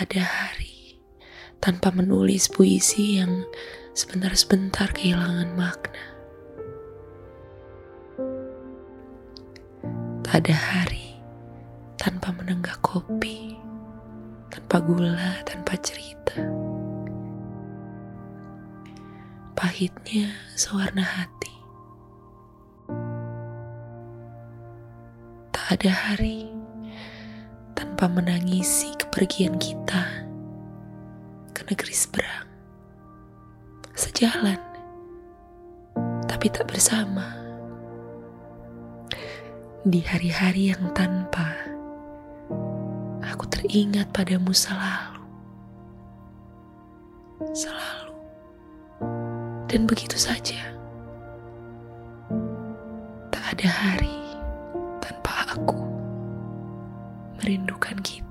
Ada hari tanpa menulis puisi yang sebentar-sebentar kehilangan makna. Tak ada hari tanpa menenggak kopi, tanpa gula, tanpa cerita. Pahitnya sewarna hati. Tak ada hari tanpa menangisi kepergian kita ke negeri seberang. Sejalan, tapi tak bersama di hari-hari yang tanpa aku teringat padamu selalu, selalu, dan begitu saja. Tak ada hari tanpa aku merindukan kita.